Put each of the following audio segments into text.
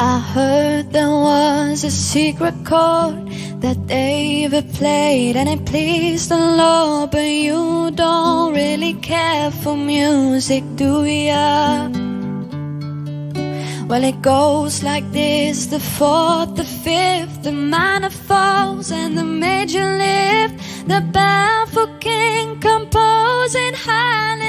I heard there was a secret chord that David played and it pleased the Lord, but you don't really care for music, do ya? Well, it goes like this the fourth, the fifth, the minor falls, and the major lift, the baffled king composing hallelujah.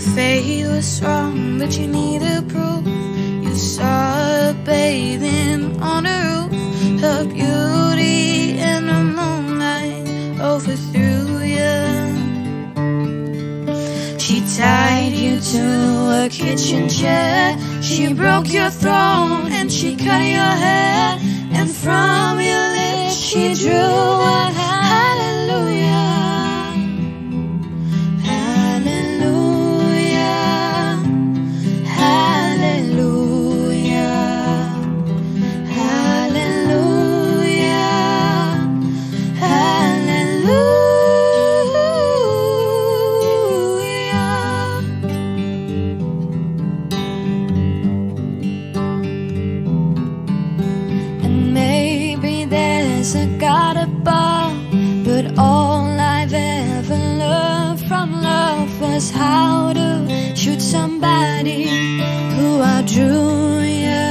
Your faith was strong, but you needed proof. You saw her bathing on the roof, her beauty in the moonlight overthrew you. She tied you to a kitchen chair. She broke your throne and she cut your hair. And from your lips she drew there's a God above, but all I've ever learned from love was how to shoot somebody who I outdrew you.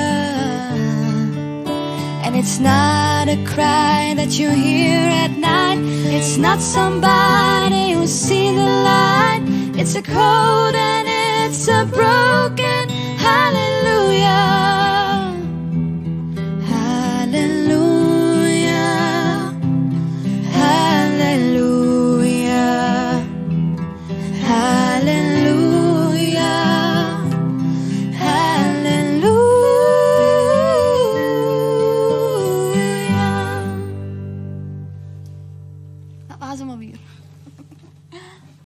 And it's not a cry that you hear at night. It's not somebody who sees the light. Asia movie.